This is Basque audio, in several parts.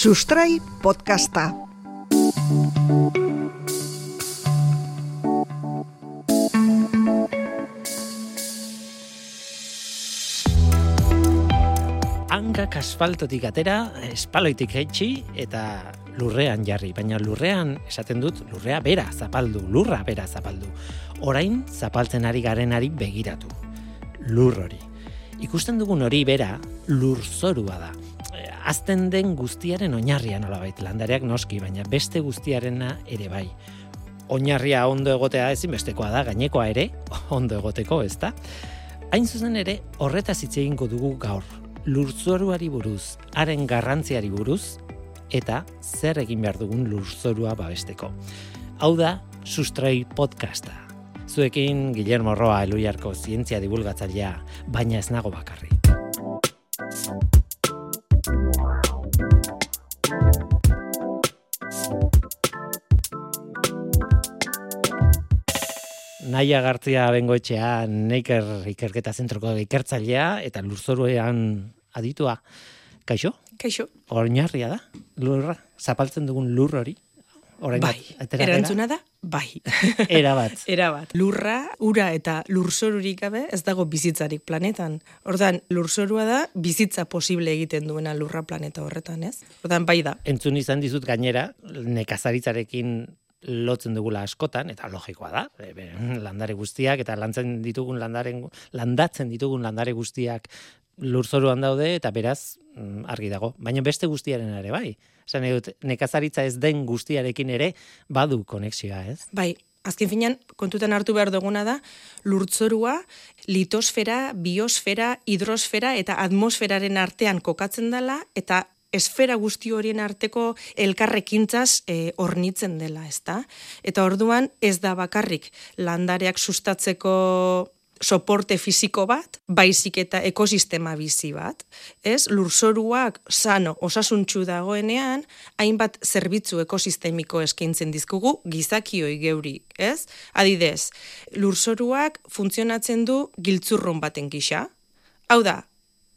Sustrai podcasta. Hankak asfaltotik atera, espaloitik heitsi eta lurrean jarri, baina lurrean esaten dut lurrea bera zapaldu, lurra bera zapaldu. Orain zapaltzen ari garenari begiratu. Lur hori. Ikusten dugun hori bera lurzorua da. Azten den guztiaren oinarria nolabait landareak noski, baina beste guztiarena ere bai. Oinarria ondo egotea ezinbestekoa da, gainekoa ere ondo egoteko, ezta? Hain zuzen ere, horretaz hitz egingo dugu gaur. Lurzoruari buruz, haren garrantziari buruz, eta zer egin behar dugun lurzorua babesteko. Hau da, Sustrai podcasta. Zuekin Guillermo Roa Eluiarko zientzia divulgatzailea, baina ez nago bakarri. Naia Gartzia bengoetxea, Neiker ikerketa zentroko ikertzailea eta lurzoruean aditua. Kaixo? Kaixo. Oinarria da, lurra, zapaltzen dugun lur hori. Orain Bai, atera- erantzuna da, bai. Era bat. Era bat. Lurra, ura eta lurzorurik gabe ez dago bizitzarik planetan. Ordan lurzorua da bizitza posible egiten duena lurra planeta horretan, ez? Ordan bai da. Entzun izan dizut gainera, nekazaritzarekin lotzen dugula askotan, eta logikoa da, e, landare guztiak, eta lantzen ditugun landaren, landatzen ditugun landare guztiak lurzoruan daude, eta beraz, mm, argi dago. Baina beste guztiaren ere bai. Esan dut, nekazaritza ez den guztiarekin ere badu konexioa, ez? Bai, azken finean kontutan hartu behar duguna da lurtzorua litosfera, biosfera, hidrosfera eta atmosferaren artean kokatzen dela eta esfera guzti horien arteko elkarrekintzaz e, ornitzen dela, ezta? Eta orduan ez da bakarrik landareak sustatzeko soporte fisiko bat, baizik eta ekosistema bizi bat, ez? Lurzoruak sano, osasuntxu dagoenean, hainbat zerbitzu ekosistemiko eskaintzen dizkugu gizakioi geuri, ez? Adidez, lurzoruak funtzionatzen du giltzurrun baten gisa. Hau da,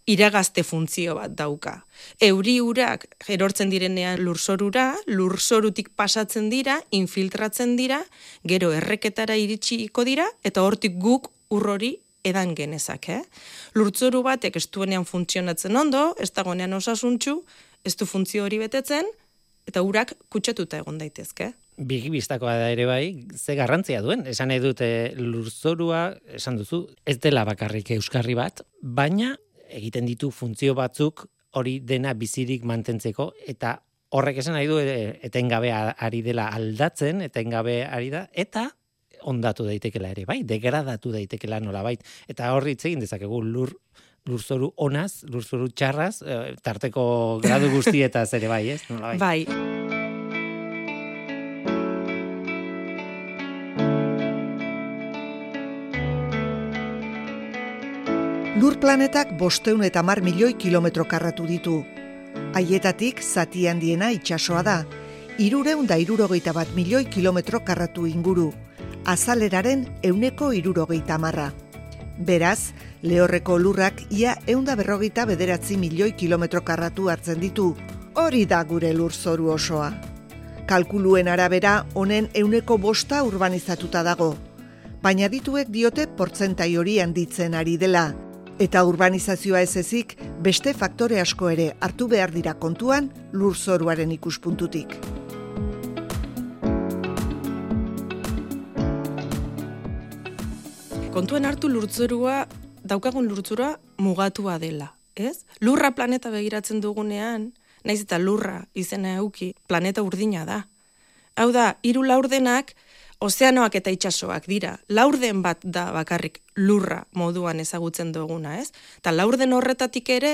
iragazte funtzio bat dauka. Euri urak erortzen direnean lurzorura, lurzorutik pasatzen dira, infiltratzen dira, gero erreketara iritsiko dira, eta hortik guk urrori edan genezak, eh? Lurtzoru batek ez duenean funtzionatzen ondo, ez dagoenean osasuntxu, ez du funtzio hori betetzen, eta urak kutsatuta egon daitezke. Bigi bistakoa da ere bai, ze garrantzia duen. Esan nahi dute lurzorua, esan duzu, ez dela bakarrik euskarri bat, baina egiten ditu funtzio batzuk hori dena bizirik mantentzeko eta horrek esan nahi du e, etengabe ari dela aldatzen, etengabe ari da eta ondatu daitekela ere, bai, degradatu daitekela nolabait. Eta horri hitz egin dezakegu lur lurzoru onaz, lurzoru txarraz, eh, tarteko gradu guztietaz ere bai, ez? Nolabait. Bai, Lur planetak bosteun eta mar milioi kilometro karratu ditu. Haietatik zati handiena itsasoa da, irureun da irurogeita bat milioi kilometro karratu inguru, azaleraren euneko irurogeita marra. Beraz, lehorreko lurrak ia eunda berrogeita bederatzi milioi kilometro karratu hartzen ditu, hori da gure lurzoru osoa. Kalkuluen arabera, honen euneko bosta urbanizatuta dago, baina dituek diote portzentai hori handitzen ari dela, eta urbanizazioa ez ezik beste faktore asko ere hartu behar dira kontuan lurzoruaren ikuspuntutik. kontuan hartu lurtzorua, daukagun lurtzorua mugatua dela, ez? Lurra planeta begiratzen dugunean, naiz eta lurra izena euki, planeta urdina da. Hau da, hiru laurdenak ozeanoak eta itsasoak dira. Laurden bat da bakarrik lurra moduan ezagutzen duguna, ez? Ta laurden horretatik ere,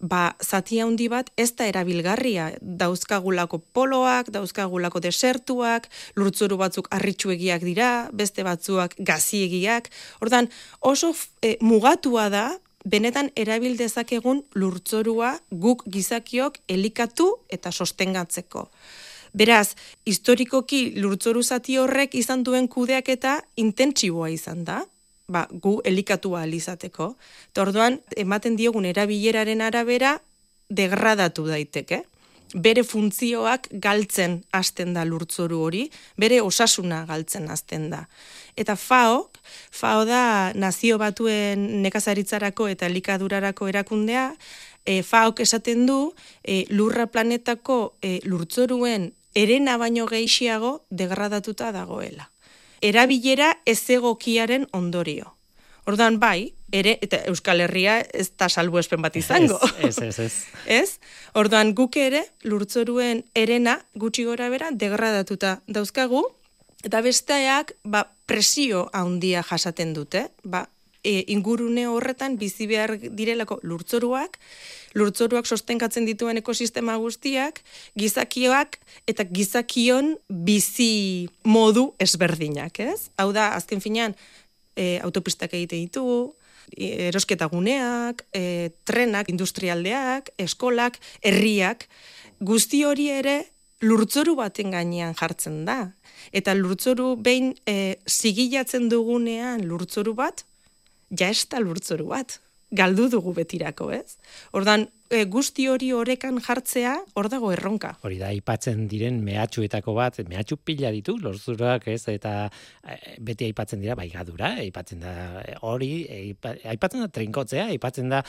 ba, zati handi bat ez da erabilgarria. Dauzkagulako poloak, dauzkagulako desertuak, lurtzuru batzuk harritsuegiak dira, beste batzuak gaziegiak. Ordan oso e, mugatua da benetan erabil dezakegun lurtzorua guk gizakiok elikatu eta sostengatzeko. Beraz, historikoki lurtzoru zati horrek izan duen kudeak eta intentsiboa izan da, ba, gu elikatua alizateko. Eta orduan, ematen diogun erabileraren arabera degradatu daiteke. bere funtzioak galtzen hasten da lurtzoru hori, bere osasuna galtzen hasten da. Eta FAO, FAO da nazio batuen nekazaritzarako eta likadurarako erakundea, e, FAOk esaten du e, lurra planetako e, lurtzoruen erena baino gehiago degradatuta dagoela. Erabilera ez egokiaren ondorio. Ordan bai, ere, eta Euskal Herria ez da salbu espen bat izango. Ez, ez, ez. ez? Orduan guk ere, lurtzoruen erena gutxi gora bera degradatuta dauzkagu, eta besteak ba, presio handia jasaten dute, ba, e, ingurune horretan bizi behar direlako lurtzoruak, lurtzoruak sostengatzen dituen ekosistema guztiak, gizakioak eta gizakion bizi modu ezberdinak, ez? Hau da, azken finean, e, autopistak egite ditugu, e, erosketa guneak, e, trenak, industrialdeak, eskolak, herriak, guzti hori ere lurtzoru baten gainean jartzen da. Eta lurtzoru behin e, zigilatzen dugunean lurtzoru bat, ja ez da lurtzoru bat. Galdu dugu betirako, ez? Ordan e, guzti hori orekan jartzea, hor dago erronka. Hori da, aipatzen diren mehatxuetako bat, mehatxu pila ditu, lorzurak ez, eta e, beti aipatzen dira baigadura, aipatzen da hori, aipatzen da trinkotzea, aipatzen da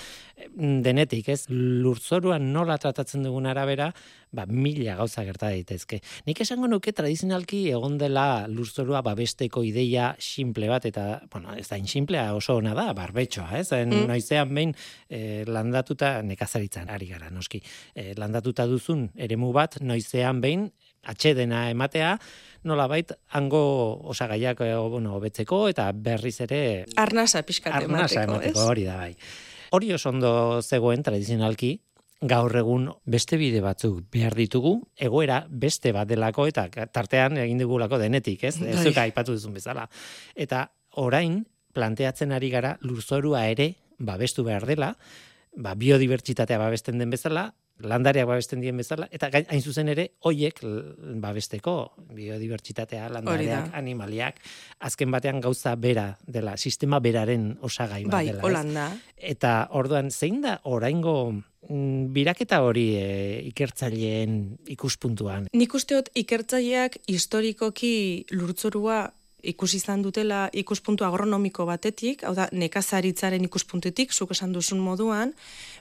denetik, ez, lurzoruan nola tratatzen dugun arabera, ba, mila gauza gerta daitezke. Nik esango nuke tradizionalki egon dela lurzorua babesteko ideia simple bat, eta, bueno, ez da insimplea oso ona da, barbetxoa, ez, mm. noizean behin e, landatuta nekazari nekazaritza ari gara noski. E, landatuta duzun eremu bat noizean behin atxedena ematea, nola bait, hango osagaiak e, bueno, hobetzeko eta berriz ere... Arnasa pixkat emateko, emateko hori da bai. Hori oso ondo zegoen tradizionalki, gaur egun beste bide batzuk behar ditugu, egoera beste bat delako eta tartean egin dugulako denetik, ez? Ez zuka aipatu duzun bezala. Eta orain planteatzen ari gara lurzorua ere babestu behar dela, ba, biodibertsitatea babesten den bezala, landareak babesten dien bezala, eta gain, hain zuzen ere, hoiek babesteko biodibertsitatea, landareak, animaliak, azken batean gauza bera dela, sistema beraren osagai bat bai, dela. Bai, holanda. Eta orduan, zein da oraingo mm, biraketa hori e, ikertzaileen ikuspuntuan? Nik usteot ikertzaileak historikoki lurtzorua ikusi izan dutela ikuspuntu agronomiko batetik, hau da nekazaritzaren ikuspuntutik, zuk esan duzun moduan,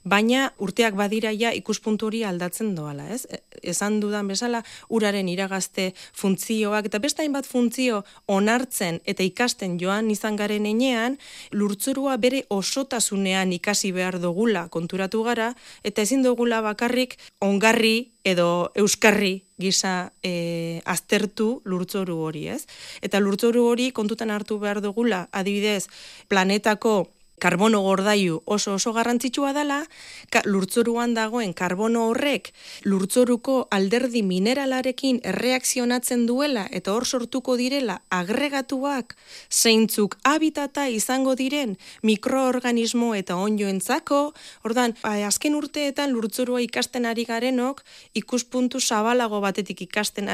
baina urteak badira ja ikuspuntu hori aldatzen doala, ez? E, esan dudan bezala, uraren iragazte funtzioak, eta beste hainbat funtzio onartzen eta ikasten joan izan garen enean, lurtzurua bere osotasunean ikasi behar dugula konturatu gara, eta ezin dugula bakarrik ongarri edo euskarri gisa e, aztertu lurtzoru hori, ez? Eta lurtzoru hori kontutan hartu behar dugula, adibidez, planetako karbono gordaiu oso oso garrantzitsua dela, ka, lurtzoruan dagoen karbono horrek lurtzoruko alderdi mineralarekin erreakzionatzen duela eta hor sortuko direla agregatuak zeintzuk habitata izango diren mikroorganismo eta onjoentzako, ordan azken urteetan lurtzorua ikasten ari garenok ikuspuntu zabalago batetik ikasten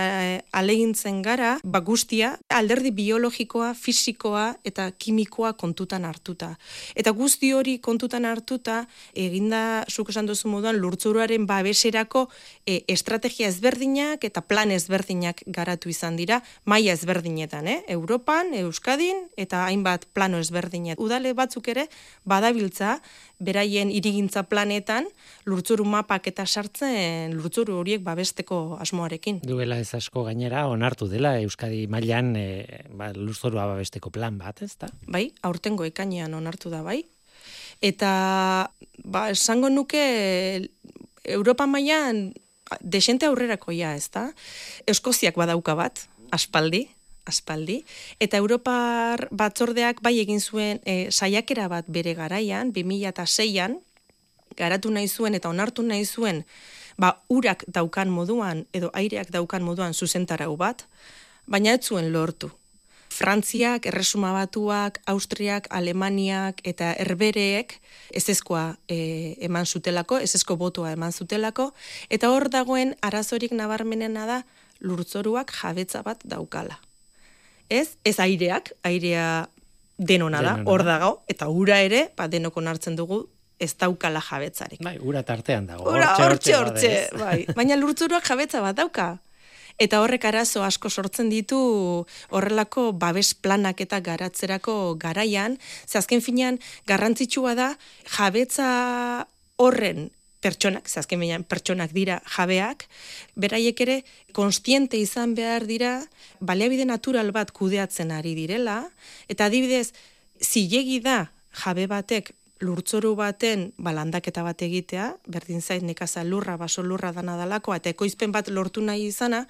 alegintzen gara, ba guztia alderdi biologikoa, fisikoa eta kimikoa kontutan hartuta. Eta guzti hori kontutan hartuta, eginda, zuk esan duzu moduan, lurtzuruaren babeserako e, estrategia ezberdinak eta plan ezberdinak garatu izan dira, maila ezberdinetan, eh? Europan, Euskadin, eta hainbat plano ezberdinet. Udale batzuk ere, badabiltza, beraien irigintza planetan, lurtzuru mapak eta sartzen lurtzuru horiek babesteko asmoarekin. Duela ez asko gainera, onartu dela Euskadi mailan e, ba, lurzorua babesteko plan bat, ez da? Bai, aurtengo ekainean onartu da, bai. Eta, ba, esango nuke, Europa mailan desente aurrerako ja, ez da? Eskoziak badauka bat, aspaldi, aspaldi, eta Europar batzordeak bai egin zuen e, saiakera bat bere garaian, 2006an, garatu nahi zuen eta onartu nahi zuen, ba, urak daukan moduan, edo aireak daukan moduan zuzentarau bat, baina ez zuen lortu. Frantziak, Erresuma Batuak, Austriak, Alemaniak eta Herbereek ezezkoa e, eman zutelako, ezezko botoa eman zutelako, eta hor dagoen arazorik nabarmenena da lurtzoruak jabetza bat daukala. Ez, ez aireak, airea denona da, hor dago, eta ura ere, ba, denoko nartzen dugu, ez daukala jabetzarik. Bai, ura tartean dago. Ura, hortxe, hortxe, bai. Baina lurtzuruak jabetza bat dauka. Eta horrek arazo asko sortzen ditu horrelako babes planak eta garatzerako garaian, ze azken finean garrantzitsua da jabetza horren pertsonak, ze azken finean pertsonak dira jabeak, beraiek ere konstiente izan behar dira baliabide natural bat kudeatzen ari direla, eta adibidez, zilegi da jabe batek lurtzoru baten balandaketa bat egitea, berdin zain nekaza lurra, baso lurra dana dalako, eta ekoizpen bat lortu nahi izana,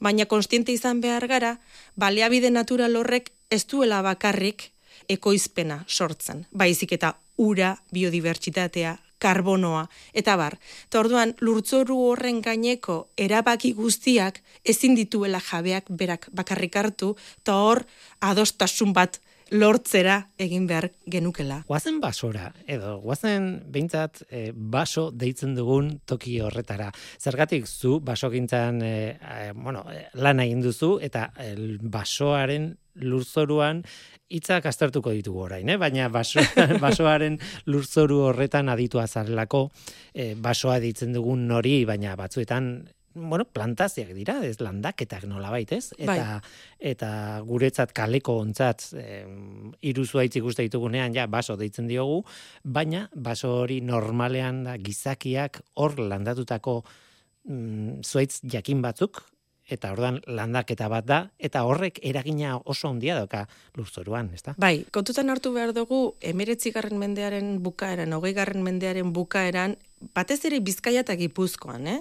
baina konstiente izan behar gara, baleabide natural horrek ez duela bakarrik ekoizpena sortzen. Baizik eta ura, biodibertsitatea, karbonoa, eta bar. Eta orduan, lurtzoru horren gaineko erabaki guztiak ezin dituela jabeak berak bakarrik hartu, eta hor adostasun bat lortzera egin behar genukela. Guazen basora, edo guazen behintzat e, baso deitzen dugun toki horretara. Zergatik zu baso gintzan, e, e, bueno, lan egin duzu, eta el basoaren lurzoruan hitzak aztertuko ditugu orain, eh? baina baso, basoaren lurzoru horretan aditu azarelako, e, basoa ditzen dugun nori, baina batzuetan bueno, plantaziak dira, ez landaketak nola baitez, eta, bai. eta guretzat kaleko ontzat e, iruzua ikuste ditugunean, ja, baso deitzen diogu, baina baso hori normalean da gizakiak hor landatutako mm, zuaitz jakin batzuk, eta ordan landaketa bat da, eta horrek eragina oso handia dauka lurzoruan, ezta? Bai, kontutan hartu behar dugu, emeretzi garren mendearen bukaeran, hogei garren mendearen bukaeran, batez ere bizkaia eta gipuzkoan, eh?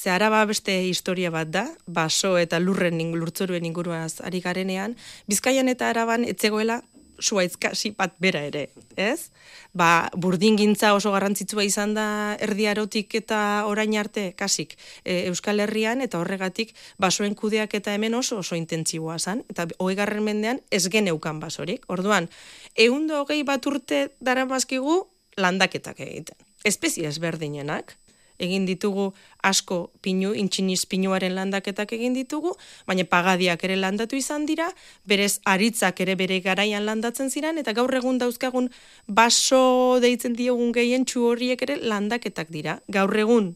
Ze araba beste historia bat da, baso eta lurren lurtzoruen inguruaz ari garenean, bizkaian eta araban etzegoela suaitzkasi bat bera ere, ez? Ba, burdin gintza oso garrantzitsua izan da erdiarotik eta orain arte kasik e, Euskal Herrian eta horregatik basoen kudeak eta hemen oso oso intentsiboa zan, eta hoi garren mendean ez geneukan basorik. Orduan, eundo hogei bat urte dara landaketak egiten. Espezie ezberdinenak, egin ditugu asko pinu, intxiniz pinuaren landaketak egin ditugu, baina pagadiak ere landatu izan dira, berez aritzak ere bere garaian landatzen ziren, eta gaur egun dauzkagun baso deitzen diogun gehien txu horiek ere landaketak dira. Gaur egun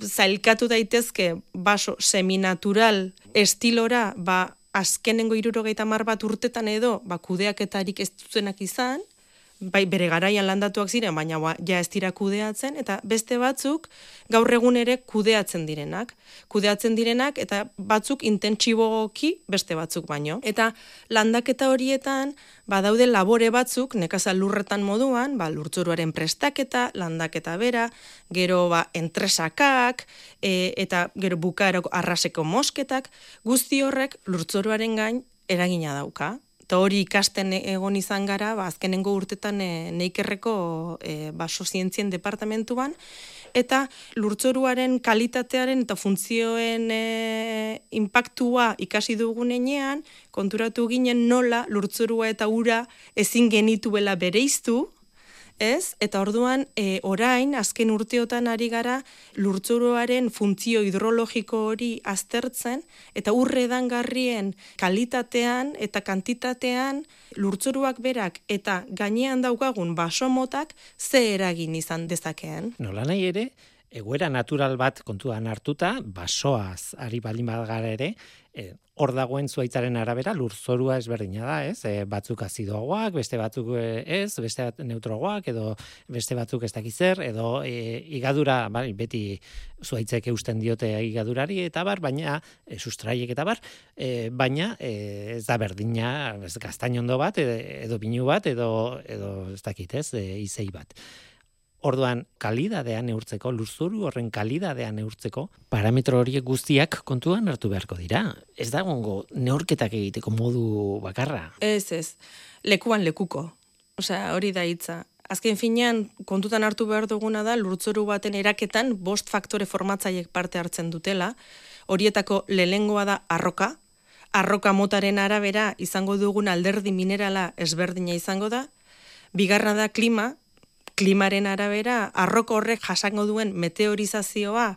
zailkatu daitezke baso seminatural estilora, ba, azkenengo irurogeita mar bat urtetan edo, ba, kudeaketarik ez duzenak izan, bai bere garaian landatuak ziren, baina ba, ja ez dira kudeatzen, eta beste batzuk gaur egun ere kudeatzen direnak. Kudeatzen direnak, eta batzuk intentsiboki beste batzuk baino. Eta landaketa horietan, badaude labore batzuk, nekazal lurretan moduan, ba, lurtzuruaren prestaketa, landaketa bera, gero ba, entresakak, e, eta gero bukaeroko arraseko mosketak, guzti horrek lurtzuruaren gain eragina dauka eta hori ikasten egon izan gara, ba, azkenengo urtetan e, neikerreko e, baso zientzien departamentuan, eta lurtzoruaren kalitatearen eta funtzioen e, impactua ikasi dugunean, konturatu ginen nola lurtzorua eta ura ezin genituela bereiztu, ez? Eta orduan, e, orain, azken urteotan ari gara, lurtzuroaren funtzio hidrologiko hori aztertzen, eta urre garrien kalitatean eta kantitatean lurtzuruak berak eta gainean daukagun basomotak ze eragin izan dezakeen. Nola nahi ere, egoera natural bat kontuan hartuta, basoaz ari balin bat gara ere, e, hor dagoen zuaitzaren arabera lurzorua ezberdina da, ez? E, batzuk azidoagoak, beste batzuk eh, ez, beste bat neutroagoak, edo beste batzuk ez dakizer, edo e, igadura, bai, beti zuaitzek eusten diote igadurari, eta bar, baina, e, sustraiek eta bar, e, baina e, ez da berdina, ez gaztainondo bat, edo, edo binu bat, edo, edo ez dakit, ez, e, izei bat. Orduan, kalidadean neurtzeko, lurzuru horren kalidadean neurtzeko, parametro horiek guztiak kontuan hartu beharko dira. Ez da gongo neurketak egiteko modu bakarra? Ez, ez. Lekuan lekuko. Osea, hori da hitza. Azken finean, kontutan hartu behar duguna da, lurtzoru baten eraketan bost faktore formatzaiek parte hartzen dutela. Horietako lehengoa da arroka. Arroka motaren arabera izango dugun alderdi minerala ezberdina izango da. Bigarra da klima, klimaren arabera, arroko horrek jasango duen meteorizazioa,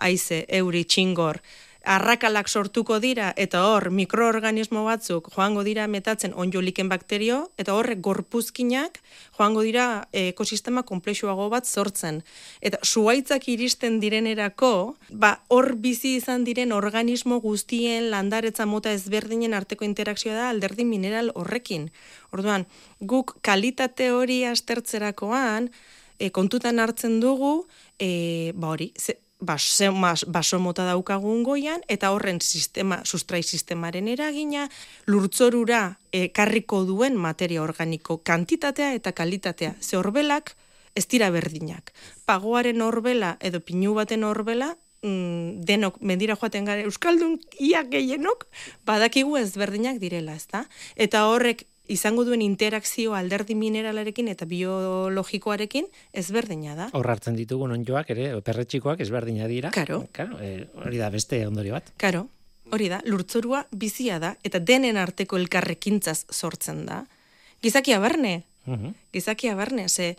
haize, euri, txingor, arrakalak sortuko dira eta hor mikroorganismo batzuk joango dira metatzen onjoliken bakterio eta horrek gorpuzkinak joango dira ekosistema komplexuago bat sortzen. Eta suaitzak iristen direnerako, ba hor bizi izan diren organismo guztien landaretza mota ezberdinen arteko interakzioa da alderdi mineral horrekin. Orduan, guk kalitate hori astertzerakoan, e, kontutan hartzen dugu, e, ba hori, ze, baso, baso mota daukagun goian, eta horren sistema, sustrai sistemaren eragina, lurtzorura ekarriko duen materia organiko kantitatea eta kalitatea. Ze horbelak, ez dira berdinak. Pagoaren horbela edo pinu baten horbela, mm, denok mendira joaten gara euskaldun ia gehienok badakigu ezberdinak direla, ezta? Eta horrek izango duen interakzio alderdi mineralarekin eta biologikoarekin ezberdina da. Hor hartzen ditugun onjoak ere, perretxikoak ezberdina dira. Karo. Karo, e, hori da beste ondorio bat. Karo, hori da, lurtzorua bizia da, eta denen arteko elkarrekintzaz sortzen da. Gizakia barne, uh gizakia barne, ze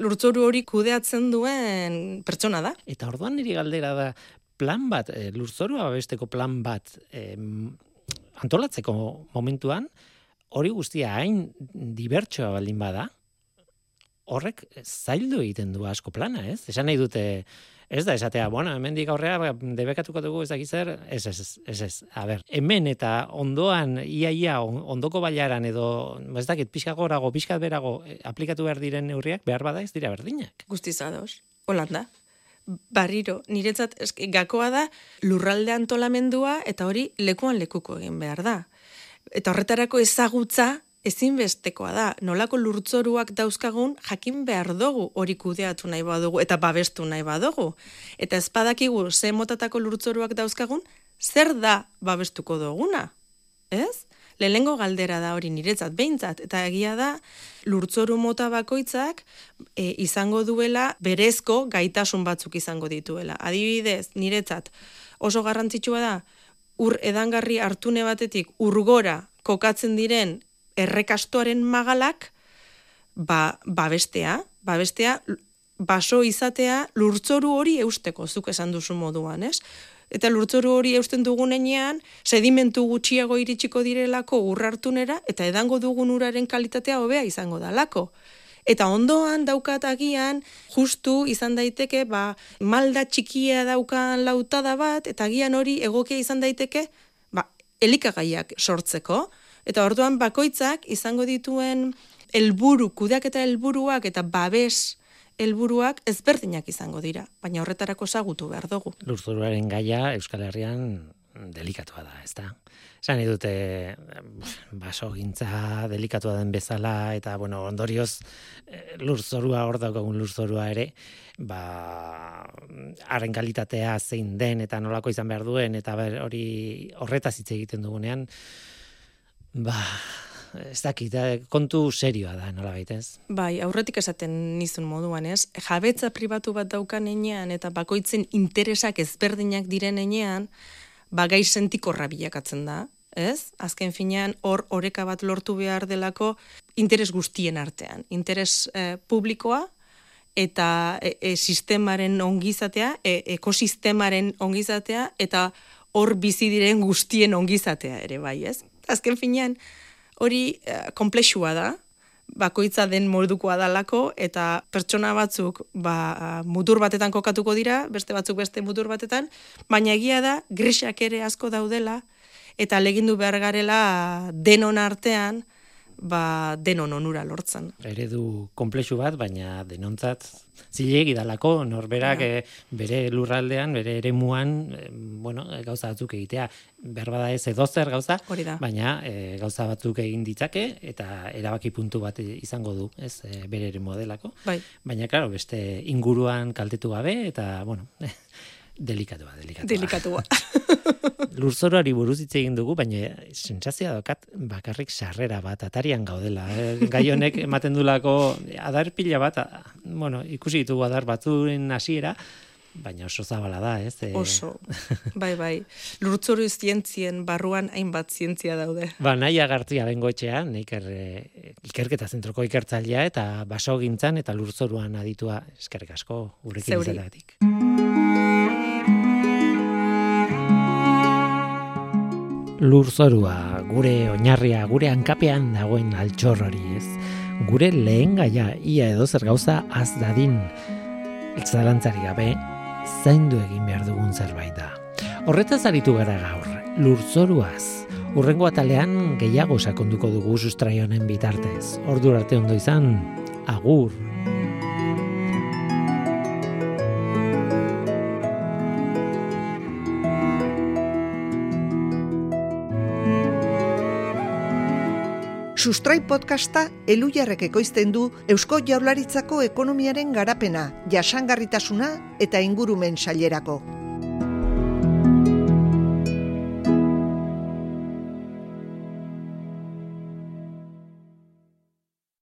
lurtzoru hori kudeatzen duen pertsona da. Eta orduan niri galdera da, plan bat, e, lurzorua besteko plan bat, e, antolatzeko momentuan, hori guztia hain dibertsoa baldin bada, horrek zaildu egiten du asko plana, ez? Esan nahi dute, ez da, esatea, bueno, hemen dik aurrea, ba, debekatuko dugu ez zer, ez, ez, ez, ez, a ber, hemen eta ondoan, ia, ia, ondoko baiaran edo, ez dakit, pixka gorago, pixka berago, eh, aplikatu behar diren neurriak, behar bada ez dira berdinak. Guztizados, holanda. Barriro, niretzat gakoa da lurralde antolamendua eta hori lekuan lekuko egin behar da eta horretarako ezagutza ezinbestekoa da. Nolako lurtzoruak dauzkagun jakin behar dugu hori kudeatu nahi badugu eta babestu nahi badugu. Eta ezpadakigu ze motatako lurtzoruak dauzkagun, zer da babestuko duguna? Ez? Lehengo galdera da hori niretzat behintzat, eta egia da lurtzoru mota bakoitzak e, izango duela berezko gaitasun batzuk izango dituela. Adibidez, niretzat oso garrantzitsua da, ur edangarri hartune batetik urgora kokatzen diren errekastoaren magalak ba, babestea, babestea baso izatea lurtzoru hori eusteko, zuk esan duzu moduan, ez? Eta lurtzoru hori eusten dugunean, sedimentu gutxiago iritsiko direlako urrartunera, eta edango dugun uraren kalitatea hobea izango dalako. Eta ondoan daukat agian, justu izan daiteke, ba, malda txikia daukan lautada bat, eta agian hori egokia izan daiteke, ba, elikagaiak sortzeko. Eta orduan bakoitzak izango dituen helburu kudeak eta helburuak eta babes helburuak ezberdinak izango dira, baina horretarako sagutu behar dugu. Lurzuruaren gaia Euskal Herrian delikatua da, ez da? Zan dute baso gintza delikatua den bezala, eta bueno, ondorioz eh, lurzorua hor daukagun lurzorua ere, ba, haren kalitatea zein den eta nolako izan behar duen, eta hori horretaz hitz egiten dugunean, ba, ez dakit, eh, kontu serioa da, nola baitez. Bai, aurretik esaten nizun moduan, ez? Jabetza pribatu bat daukan enean, eta bakoitzen interesak ezberdinak diren enean, ba gai sentikorra bilakatzen da, ez? Azken finean hor oreka bat lortu behar delako interes guztien artean. Interes eh, publikoa eta e, e, sistemaren ongizatea, e, ekosistemaren ongizatea eta hor bizi diren guztien ongizatea ere bai, ez? Azken finean hori e, komplexua da, bakoitza den modukoa dalako eta pertsona batzuk ba, mutur batetan kokatuko dira, beste batzuk beste mutur batetan, baina egia da grisak ere asko daudela eta legindu behar garela denon artean ba, denon onura lortzen. Eredu komplexu bat, baina denontzat zilegi dalako, norberak ja. Eh, bere lurraldean, bere ere muan, eh, bueno, eh, gauza batzuk egitea, berbada ez edozer gauza, baina gauza batzuk egin ditzake, eta erabaki puntu bat izango du, ez, bere ere modelako. Bai. Baina, klaro, beste inguruan kaltetu gabe, eta, bueno, delikatua, delikatua. Delikatua. Lurzoroari buruz hitz egin dugu, baina sentsazioa dokat bakarrik sarrera bat atarian gaudela. Eh? Gai honek ematen dulako adar pila bat, bueno, ikusi ditugu adar batzuen hasiera, baina oso zabala da, ez? E... Oso, bai, bai. Lurtzoru zientzien barruan hainbat zientzia daude. Ba, nahi agartzia bengoetxea, neiker e, ikerketa zentroko ikertzailea eta baso gintzan eta lurtzoruan aditua eskerrik asko gurekin izatagatik. Lurzorua, gure oinarria, gure hankapean dagoen altxor hori, ez? Gure lehen gaia, ia edo zer gauza az dadin, zalantzari gabe, zaindu egin behar dugun zerbait da. Horretaz aritu gara gaur, lurzoruaz, Urrengo atalean gehiago sakonduko dugu sustraionen bitartez. Ordu arte ondo izan, agur. Sustrai podcasta elujarrek ekoizten du Eusko Jaurlaritzako ekonomiaren garapena, jasangarritasuna eta ingurumen sailerako.